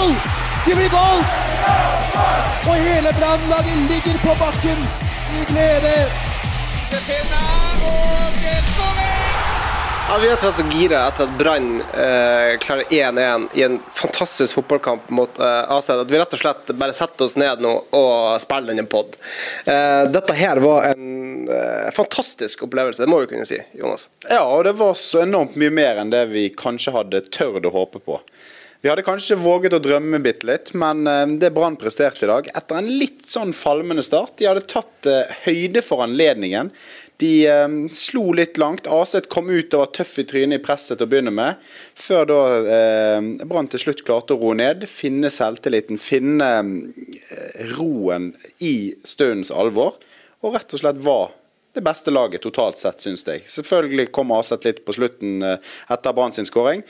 Goal! Det blir goal! Og hele Brannlaget ligger på bakken i glede. Ja, vi er rett og slett så gira etter at Brann eh, klarer 1-1 i en fantastisk fotballkamp mot eh, AC at vi rett og slett bare setter oss ned nå og spiller denne pod. Eh, dette her var en eh, fantastisk opplevelse, det må vi kunne si, Jonas. Ja, og det var så enormt mye mer enn det vi kanskje hadde tørt å håpe på. Vi hadde kanskje våget å drømme bitte litt, men eh, det Brann presterte i dag, etter en litt sånn falmende start De hadde tatt eh, høyde for anledningen. De eh, slo litt langt. Aset kom ut og var tøff i trynet i presset til å begynne med, før da eh, Brann til slutt klarte å roe ned, finne selvtilliten, finne roen i stundens alvor, og rett og slett var det beste laget totalt sett, syns jeg. Selvfølgelig kom Aset litt på slutten etter Brann sin skåring,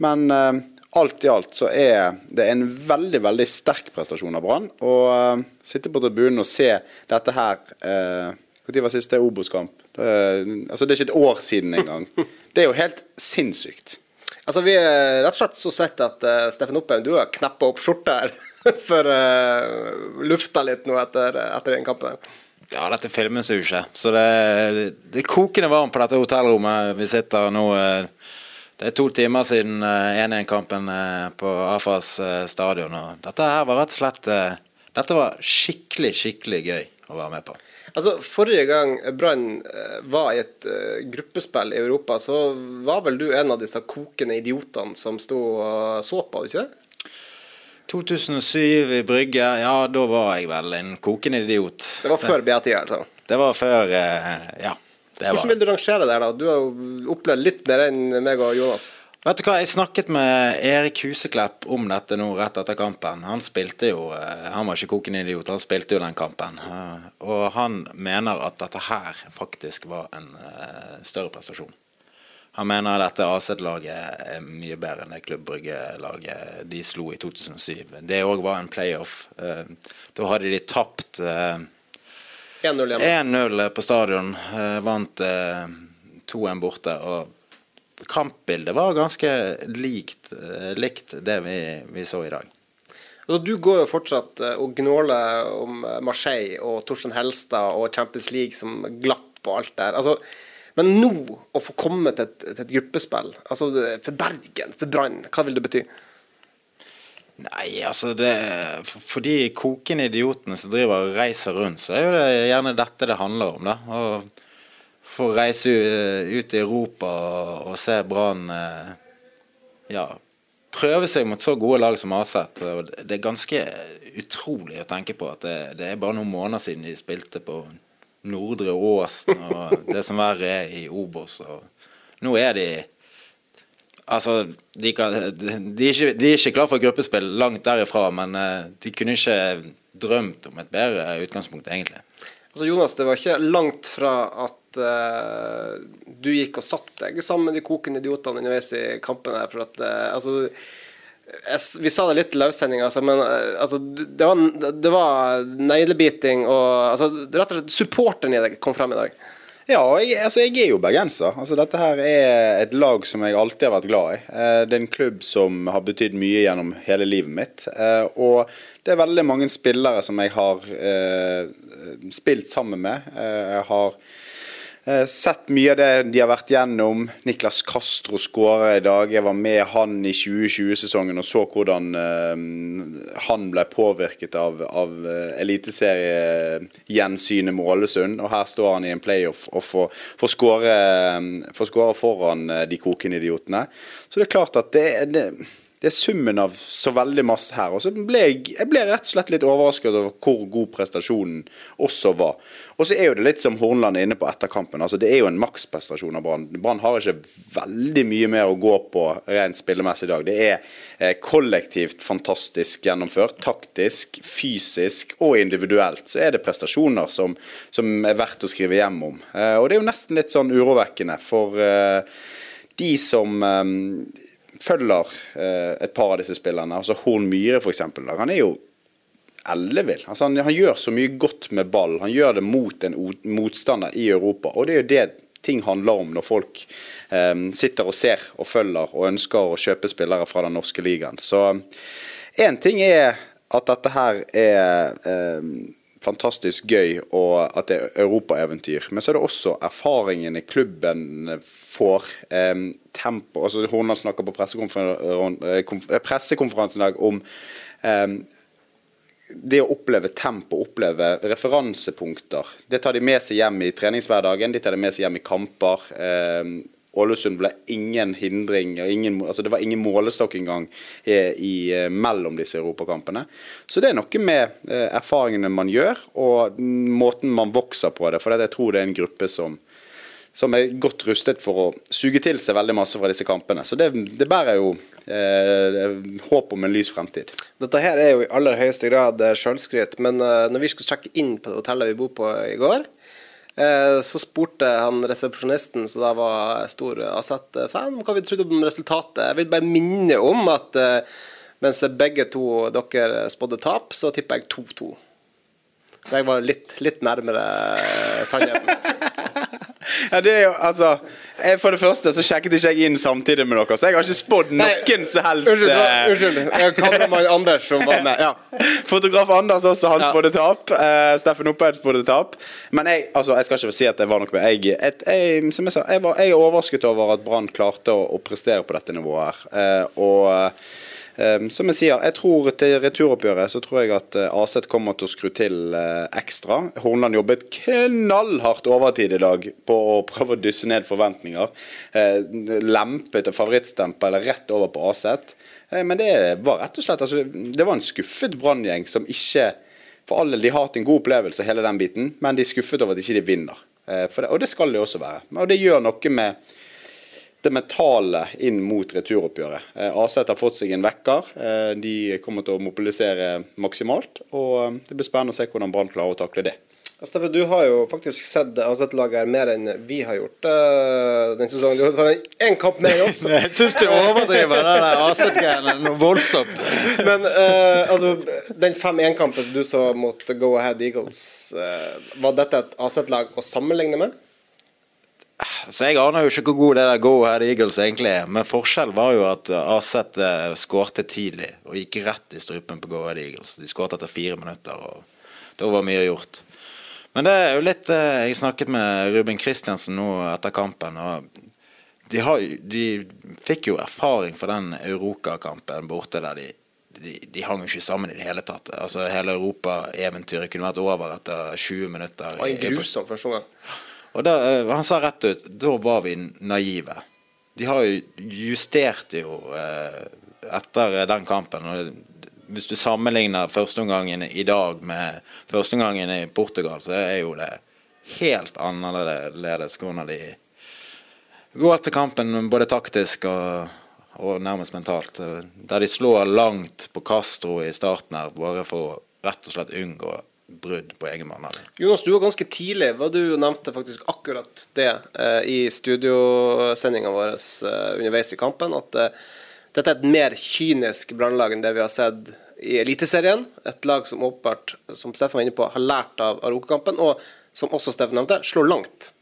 men eh, alt i alt så er det en veldig veldig sterk prestasjon av Brann. Å uh, sitte på tribunen og se dette her eh, Når var siste Obos-kamp? Eh, altså, det er ikke et år siden engang. Det er jo helt sinnssykt. Altså, vi er rett og slett så svette at uh, Steffen Oppheim, du har kneppa opp skjorta her for uh, lufta litt nå etter, etter den kampen. Ja, dette filmes jo ikke. Så det, det er kokende varmt på dette hotellrommet vi sitter nå. eh, Det er to timer siden eh, 1-1-kampen eh, på AFAs eh, stadion. Og dette her var rett og slett eh, Dette var skikkelig, skikkelig gøy å være med på. Altså, Forrige gang Brann eh, var i et eh, gruppespill i Europa, så var vel du en av disse kokende idiotene som sto og så på, ikke det? 2007 i Brygge, ja da var jeg vel en kokende idiot. Det var før BA-tida, altså. Det var før eh, Ja. Var. Hvordan vil du rangere det her, da? Du har jo opplevd litt mer enn meg og Jonas. Vet du hva, Jeg snakket med Erik Huseklepp om dette nå rett etter kampen. Han spilte jo eh, Han var ikke koken idiot, han spilte jo den kampen. Eh, Og han mener at dette her faktisk var en eh, større prestasjon. Han mener dette AZ-laget er mye bedre enn det Klubb Brygge-laget de slo i 2007. Det òg var en playoff. Da hadde de tapt 1-0 1-0 på stadion. eh, Vant eh, 2-1 borte. Og kampbildet var ganske likt, eh, likt det vi, vi så i dag. Altså, du går jo fortsatt eh, og gnåler om eh, Marseille og Torstein Helstad og Champions League som glapp og alt der. Altså, men nå å få komme til et, til et gruppespill, altså for Bergen, for Brann, hva vil det bety? Nei, altså det For for de kokende idiotene som driver og reiser rundt, så er jo det gjerne dette det handler om, da. Å få reise ut i Europa og, og se Brann eh, ja, prøve seg mot så gode lag som Aset. Det er ganske utrolig å tenke på at det, det er bare noen måneder siden de spilte på Nordre Åsen og det som verre er i Obos. Og nå er de Altså, de, kan, de, er ikke, de er ikke klar for gruppespill langt derifra, men eh, de kunne ikke drømt om et bedre utgangspunkt, egentlig. Altså Jonas, det var ikke langt fra at uh, du gikk og satt deg sammen med de kokende idiotene underveis i kampen her, for at uh, altså jeg, Vi sa det litt i løssendinga, altså, men altså, det var, det var neglebiting og altså, Rett og slett supporteren i deg kom frem i dag. Ja, jeg, altså jeg er jo bergenser. Altså Dette her er et lag som jeg alltid har vært glad i. Eh, Det er en klubb som har betydd mye gjennom hele livet mitt. Eh, Og det er veldig mange spillere som jeg har eh, spilt sammen med. Jeg har sett mye av det de har vært gjennom. Niklas Castro skåra i dag. Jeg var med han i 2020-sesongen og så hvordan eh, han ble påvirket av, av eh, eliteseriegjensynet med Ålesund. Og her står han i en playoff og får, får, skåre, foran eh, de kokende idiotene. Så det er klart at det, det det er summen av så veldig masse her. Og så ble jeg, jeg ble rett og slett litt overrasket over hvor god prestasjonen også var. Og så er jo det litt som Hornland er inne på etter kampen. altså Det er jo en maksprestasjon av Brann. Brann har ikke veldig mye mer å gå på rent spillemessig i dag. Det er eh, kollektivt fantastisk gjennomført. Taktisk, fysisk og individuelt. Så er det prestasjoner som, som er verdt å skrive hjem om. Eh, og det er jo nesten litt sånn urovekkende for eh, de som eh, følger eh, et par av disse spillerne, altså Horn Myhre f.eks. Han er jo ellevill. Altså han, han, gjør så mye godt med ball. Han gjør det mot en motstander i Europa. Og det er jo det ting handler om når folk eh, sitter og ser og følger og ønsker å kjøpe spillere fra den norske ligaen. Så én ting er at dette her er eh, fantastisk gøy og at det er europaeventyr. Men så er det også erfaringene klubben får. Eh, tempo altså Hornland snakker på eh, eh, pressekonferansen i dag om eh, det å oppleve tempo, oppleve referansepunkter. Det tar de med seg hjem i treningshverdagen, de tar det med seg hjem i kamper. Eh, Ålesund ble ingen hindring, ingen, altså det var ingen målestokk engang i, eh, mellom disse europakampene. Så det er noe med eh, erfaringene man gjør, og måten man vokser på det. For jeg tror det er en gruppe som, som er godt rustet for å suge til seg veldig masse fra disse kampene. Så det, det bærer jo eh, håp om en lys fremtid. Dette her er jo i aller høyeste grad eh, sjølskryt, men eh, når vi skulle sjekke inn på hotellet vi bor på i går, Eh, så spurte han resepsjonisten, som da var stor Aset-fan, hva vi trodde om resultatet. Jeg vil bare minne om at eh, mens begge to dere spådde tap, så tipper jeg 2-2. Så jeg var litt, litt nærmere sannheten. Ja, det er jo, altså jeg, For det første så sjekket ikke jeg inn samtidig med dere, så jeg har ikke spådd noen som helst Unnskyld. Eh, unnskyld. Kameramann Anders som var med. Ja. Fotograf Anders også, han spådde tap. Uh, Steffen Oppeid spådde tap. Men jeg, altså, jeg skal ikke si at det var noe med jeg, et, jeg, Som jeg sa, jeg, var, jeg er overrasket over at Brann klarte å, å, prestere på dette nivået her. Uh, og som jeg sier, jeg tror til returoppgjøret så tror jeg at uh, Aset kommer til å skru til uh, ekstra. Hornland jobbet knallhardt overtid i dag på å prøve å dysse ned forventninger. Uh, lempet et favorittstempel rett over på Aset. Uh, men det var rett og slett altså, Det var en skuffet Branngjeng som ikke For alle de har hatt en god opplevelse, hele den biten, men de er skuffet over at ikke de vinner. Det, og det skal de også være. Og det gjør noe med det mentale inn mot returoppgjøret. Eh, Aset har fått seg en vekker. Eh, de kommer til å mobilisere maksimalt. og eh, Det blir spennende å se hvordan Brann klarer å takle det. Steffen, du har jo faktisk sett Aset-laget mer enn vi har gjort uh, den sesongen. Du har tatt én kamp mer enn oss. Jeg syns du overdriver det der Aset-greiene noe voldsomt. Men uh, altså, den 5-1-kampen du så mot Go Ahead Eagles, uh, var dette et Aset-lag å sammenligne med? Så Jeg aner jo ikke hvor god det der Go Ahead Eagles egentlig er, men forskjellen var jo at Aset uh, skårte tidlig og gikk rett i strupen på Go Ahead Eagles. De skåret etter fire minutter, og da var mye gjort. Men det er jo litt uh, Jeg snakket med Ruben Kristiansen nå etter kampen, og de, har, de fikk jo erfaring fra den Euroka-kampen borte der de de, de, hang jo ikke sammen i det hele tatt. Altså Hele Europa-eventyret kunne vært over etter 20 minutter. Det var en grusom første gang. Og da, eh, Han sa rett ut da var vi naive. De har jo justert jo eh, etter den kampen. og Hvis du sammenligner førsteomgangen i dag med førsteomgangen i Portugal, så er jo det helt annerledes hvordan de går til kampen både taktisk og, og nærmest mentalt. Der de slår langt på Castro i starten her, bare for å rett og slett unngå brudd på egen mann. Jonas, du var ganske tidlig. Var du nevnte faktisk akkurat det eh, i studiosendinga vår eh, underveis i kampen. At eh, dette er et mer kynisk brannlag enn det vi har sett i Eliteserien. Et lag som åpenbart, som Steffen var inne på, har lært av Aroka-kampen, og som også Steffen nevnte, slår langt.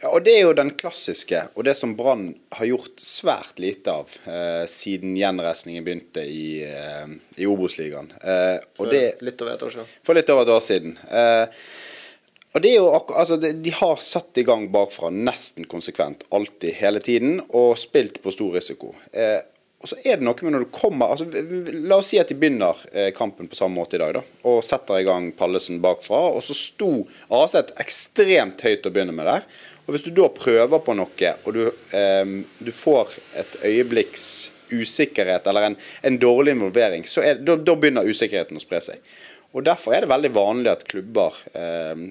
Ja, og Det er jo den klassiske, og det som Brann har gjort svært lite av eh, siden gjenreisningen begynte i, eh, i Obos-ligaen. Eh, for litt over et år siden. For litt over et år siden. Eh, og det er jo altså, De har satt i gang bakfra nesten konsekvent, alltid, hele tiden, og spilt på stor risiko. Eh, og så er det noe med når du kommer altså, La oss si at de begynner eh, kampen på samme måte i dag, da, og setter i gang Pallesen bakfra. Og så sto Aset ekstremt høyt å begynne med der. Og Hvis du da prøver på noe, og du, eh, du får et øyeblikks usikkerhet eller en, en dårlig involvering, så er, da, da begynner usikkerheten å spre seg. Og Derfor er det veldig vanlig at klubber eh,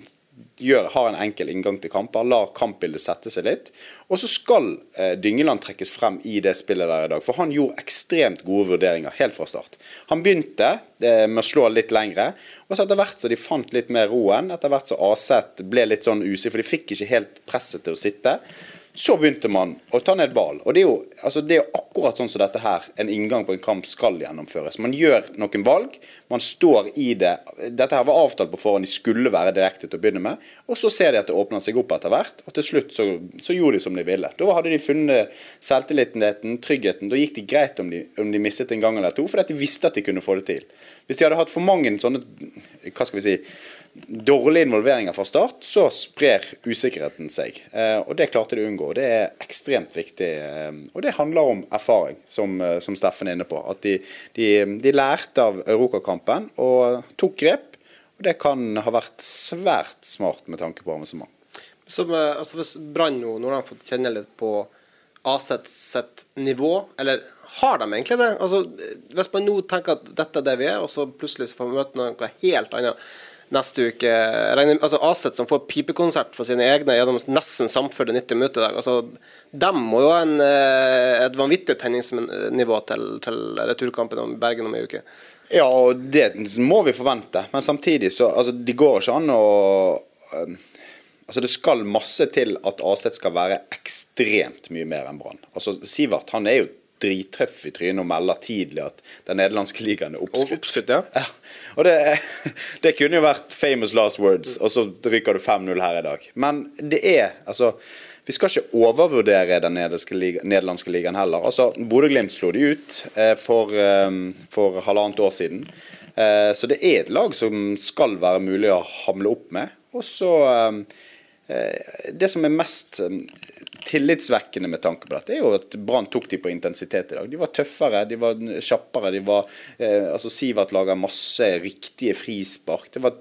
gjør, har en enkel inngang til kamper, lar kampbildet sette seg litt. Og så skal eh, Dyngeland trekkes frem i det spillet der i dag. For han gjorde ekstremt gode vurderinger helt fra start. Han begynte eh, med å slå litt lengre, og så etter hvert så de fant litt mer roen, etter hvert så Aset ble litt sånn usikker, for de fikk ikke helt presset til å sitte. Så begynte man å ta ned ball. Og det er, jo, altså det er akkurat sånn som dette her, en inngang på en kamp skal gjennomføres. Man gjør noen valg, man står i det. Dette her var avtalt på forhånd, de skulle være direkte til å begynne med. Og så ser de at det åpner seg opp etter hvert, og til slutt så, så gjorde de som de ville. Da hadde de funnet selvtilliten, tryggheten. Da gikk det greit om de, om de mistet en gang eller to, fordi de visste at de kunne få det til. Hvis de hadde hatt for mange sånne hva skal vi si, dårlige involveringer fra start, så sprer usikkerheten seg. Eh, og Det klarte de å unngå. Det er ekstremt viktig. Eh, og det handler om erfaring, som, eh, som Steffen er inne på. At de, de, de lærte av Europakampen og tok grep. Og det kan ha vært svært smart med tanke på avansement. Som, altså Hvis Brann nå, når de har fått kjenne litt på Aset sitt nivå, eller har de egentlig det? Altså, Hvis man nå tenker at dette er det vi er, og så plutselig får vi møte noe helt annet neste uke. Regner, altså Aset som får pipekonsert for sine egne gjennom nesten samførte 90 minutter i dag. altså dem må jo ha eh, et vanvittig tenningsnivå til, til returkampen om Bergen om ei uke. Ja, og det må vi forvente. Men samtidig så altså, Det går ikke an å um, Altså Det skal masse til at Aset skal være ekstremt mye mer enn Brann. Altså Sivert han er jo drittøff i trynet og melder tidlig at den nederlandske ligaen er oppskrytt. oppskrytt ja. ja. Og det, det, kunne jo vært famous last words, og så ryker du 5-0 her i dag. Men det er altså vi skal ikke overvurdere den nederlandske ligaen heller. Altså, Bodø-Glimt slo de ut eh, for, eh, for, halvannet år siden. Eh, så det er et lag som skal være mulig å hamle opp med. Og så Det som er mest tillitsvekkende med tanke på dette, er jo at Brann tok de på intensitet i dag. De var tøffere, de var kjappere. de var, eh, altså Sivert laga masse riktige frispark. Det var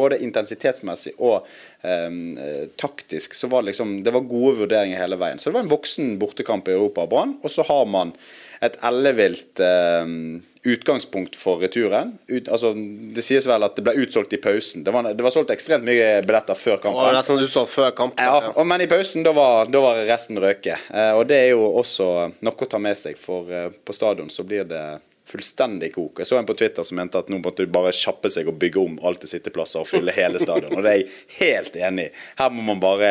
Både intensitetsmessig og eh, taktisk så var det liksom, det var gode vurderinger hele veien. Så det var en voksen bortekamp i Europa av Brann. Og så har man et ellevilt eh, utgangspunkt for returen. Ut, altså, det sies vel at det ble utsolgt i pausen. Det var, det var solgt ekstremt mye billetter før kampen. Og nesten utsolgt før kampen. Ja, og, men i pausen da var, da var resten røket. Eh, og det er jo også noe å ta med seg, for eh, på stadion så blir det fullstendig kok. Jeg så en på Twitter som mente at nå måtte du bare kjappe seg og bygge om alt til sitteplasser og fylle hele stadion. Og det er jeg helt enig i. Her må man bare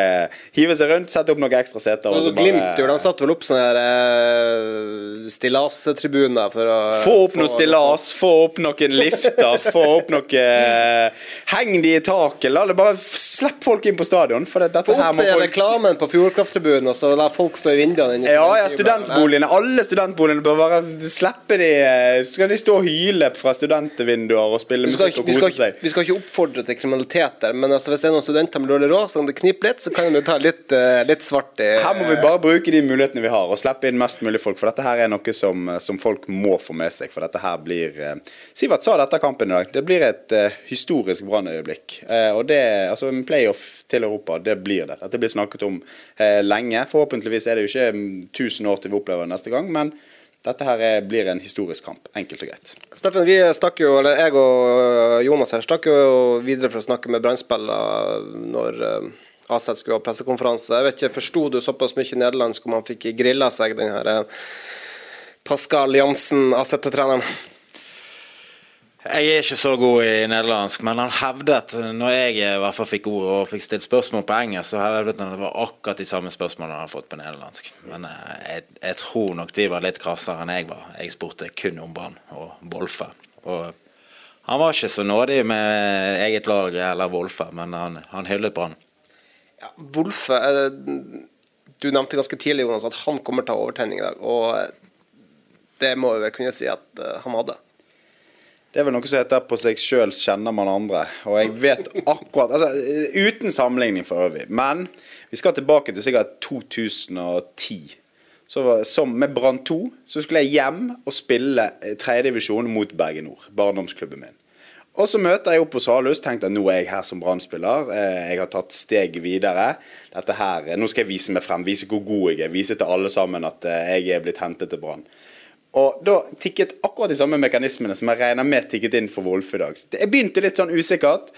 hive seg rundt, sette opp noen ekstra seter. Og så bare... Glimt de satte vel opp sånne uh, stillastribuner for å Få opp noe stillas, få opp noen lifter, få opp noe Heng de i taket, la det bare slipp folk inn på stadion. For dette få her må folk... reklamen på Fjordkrafttribunen, og så la folk stå i vinduene. Ja, ja, studentboligene. Alle studentboligene bør bare slippe de skal de stå og hyle fra studentvinduer og spille musikk og kose seg? Vi skal ikke oppfordre til kriminalitet der, men altså, hvis det er noen studenter med dårlig råd, så kan det knipe litt, så kan det ta litt, uh, litt svart i Her må vi bare bruke de mulighetene vi har, og slippe inn mest mulig folk. For dette her er noe som, som folk må få med seg. For dette her blir Sivert sa dette kampen i dag. Det blir et historisk brannøyeblikk. og det, altså en playoff til Europa, det blir det. Dette blir snakket om lenge. Forhåpentligvis er det jo ikke 1000 år til vi opplever det neste gang. men dette her er, blir en historisk kamp, enkelt og greit. Steffen, vi stakk jo, eller jeg og Jonas her stakk jo videre for å snakke med Brann-spillere når uh, Aset skulle ha pressekonferanse. Jeg vet ikke, Forsto du såpass mye nederlandsk om han fikk grilla seg, den her uh, Pascal Jansen, Aset-treneren? Jeg er ikke så god i nederlandsk, men han hevdet, når jeg i hvert fall fikk ord og fikk stilt spørsmål på engelsk, så hevdet han at det var akkurat de samme spørsmålene han hadde fått på nederlandsk. Men eh, jeg, jeg, tror nok de var litt krassere enn jeg var. Jeg spurte kun om Brann og Wolfe. Og han var ikke så nådig med eget lag eller Wolfe, men han, han hyllet Brann. Ja, Wolfe, eh, du nevnte ganske tidlig Jonas, at han kommer til å ha overtenning i dag. Og det må vi vel kunne si at eh, han hadde. Det er vel noe som heter 'på seg sjøl kjenner man andre'. Og jeg vet akkurat altså, Uten sammenligning for øvrig. Men vi skal tilbake til sikkert 2010. Så som Med Brann 2 så skulle jeg hjem og spille tredjedivisjon mot Bergen Nord. Barndomsklubben min. Og så møter jeg opp på Halus. Tenkte at nå er jeg her som Brann-spiller. Eh, jeg har tatt steg videre. Dette her, Nå skal jeg vise meg frem. Vise hvor god jeg er. Vise til alle sammen at eh, jeg er blitt hentet til Brann. Og da tikket akkurat de samme mekanismene som jeg regner med tikket inn for Wolf i dag. Jeg begynte litt sånn usikkert.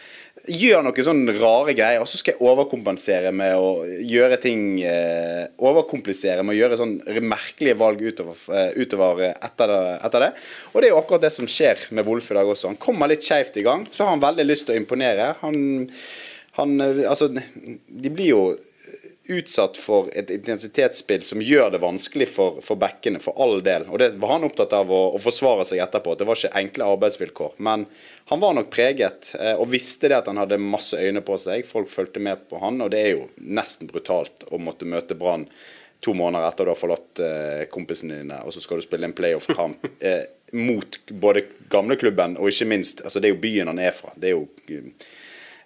Gjør noen sånne rare greier, og så skal jeg overkompensere med å gjøre ting eh, Overkomplisere med å gjøre sånn merkelige valg utover, eh, utover eh, etter, det, etter det. Og det er jo akkurat det som skjer med Wolf i dag også. Han kommer litt skeivt i gang. Så har han veldig lyst til å imponere. Han, han eh, Altså, de blir jo utsatt for et intensitetsspill som gjør det vanskelig for, for backene, for all del. Og det var han opptatt av å, å forsvare seg etterpå. at Det var ikke enkle arbeidsvilkår. Men han var nok preget, eh, og visste det at han hadde masse øyne på seg. Folk fulgte med på han, og det er jo nesten brutalt å måtte møte Brann to måneder etter du har forlatt eh, kompisene dine, og så skal du spille en playoff-kamp eh, mot både gamleklubben og ikke minst altså Det er jo byen han er fra. Det er jo eh,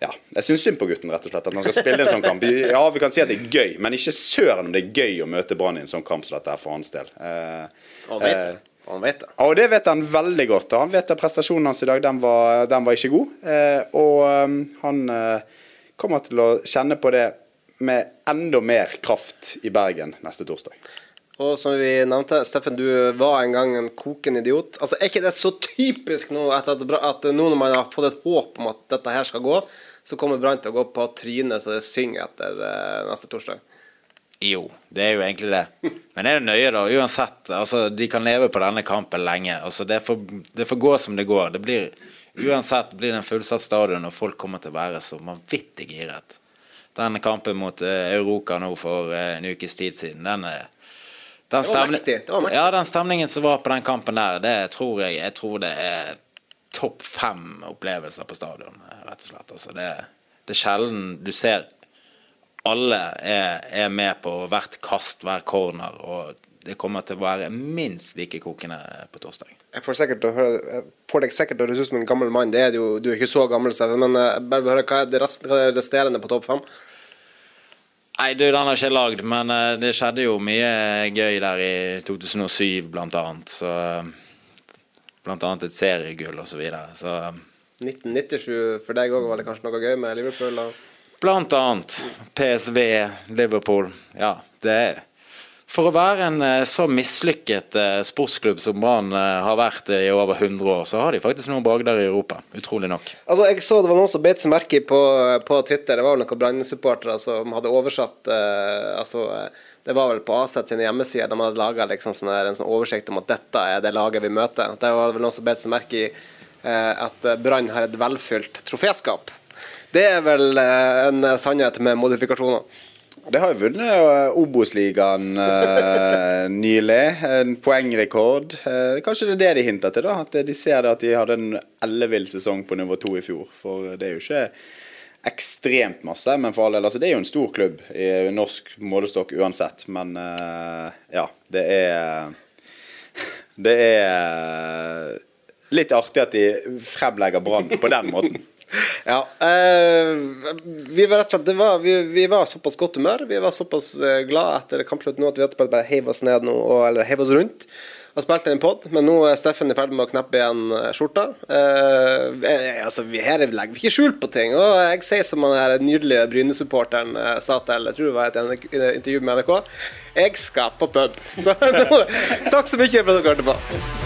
ja, jeg syns synd på gutten, rett og slett. At han skal spille en sånn kamp. Ja, vi kan si at det er gøy, men ikke søren om det er gøy å møte Brann i en sånn kamp som dette er for hans del. Eh, Han vet det. Han vet det. ja, og det vet han veldig godt. Og han vet at prestasjonen hans i dag, den var, den var ikke god. Eh, og um, han eh, kommer til å kjenne på det med enda mer kraft i Bergen neste torsdag. Og som vi nevnte, Steffen, du var en gang en kokende idiot. Altså, Er ikke det så typisk nå at, at nå når man har fått et håp om at dette her skal gå, så kommer Brann til å gå på trynet så det synger etter uh, neste torsdag? Jo, det er jo egentlig det. Men er det nøye, da? Uansett. altså De kan leve på denne kampen lenge. altså Det får, det får gå som det går. Det blir Uansett blir det en fullsatt stadion, og folk kommer til å være så vanvittig giret. Den kampen mot uh, Euroka nå for uh, en ukes tid siden, den er den Det var mektig, det var mektig. Ja, den stemningen som var på den kampen der, det tror jeg Jeg tror det er topp fem opplevelser på stadion, rett og slett. Altså, det, det er sjelden du ser alle er, er med på hvert kast, hver corner, og det kommer til å være minst like kokende på torsdag. Jeg får, sikkert å høre, jeg får deg sikkert til å høres ut som en gammel mann. Det er jo, du er ikke så gammel, men eh, bare høre hva er det resterende på topp fem? Nei, du, den har ikke jeg lagd, men eh, det skjedde jo mye gøy der i 2007, blant annet. Så eh, Blant annet et seriegull og så videre. Så eh, 1997 for deg òg var det kanskje noe gøy med Liverpool? Og... Blant annet PSV, Liverpool. Ja, det er For å være en eh, så mislykket eh, sportsklubb som Brann eh, har vært i over 100 år, så har de faktisk noen bragder i Europa. Utrolig nok. Altså, jeg så det var noen som beit seg merke på, på Twitter. Det var noen Brann-supportere som hadde oversatt eh, altså, Det var vel på Aset sine hjemmesider de hadde laga liksom sånn en sånn oversikt om at dette er det laget vi møter. Der var det vel noen som beit seg merke i eh, at Brann har et velfylt troféskap. Det er vel eh, en sannhet med modifikasjoner. Det har jo vunnet eh, Obos-ligaen uh, nylig. En poengrekord. Uh, kanskje det er det de hinter til, da? At de ser at de hadde en ellevill sesong på nivå to i fjor. For det er jo ikke ekstremt masse, men for all del. Altså, det er jo en stor klubb i norsk målestokk uansett. Men uh, ja, det er Det er litt artig at de fremlegger Brann på den måten. Ja. Uh, vi var rett og slett var, vi, vi var såpass godt humør. Vi var såpass uh, glad etter kampslutt nå at vi etterpå bare heiv oss ned nå, og, eller heiv oss rundt. Og spilte en pod, men nå er Steffen i ferd med å kneppe igjen eh, skjorta. Eh, altså, vi her legger vi ikke skjul på ting. Og jeg sier som den nydelige Bryne-supporteren sa til jeg tror det var et intervju med NRK, jeg skal på pub. Så nå, takk så mye for at dere hørte på.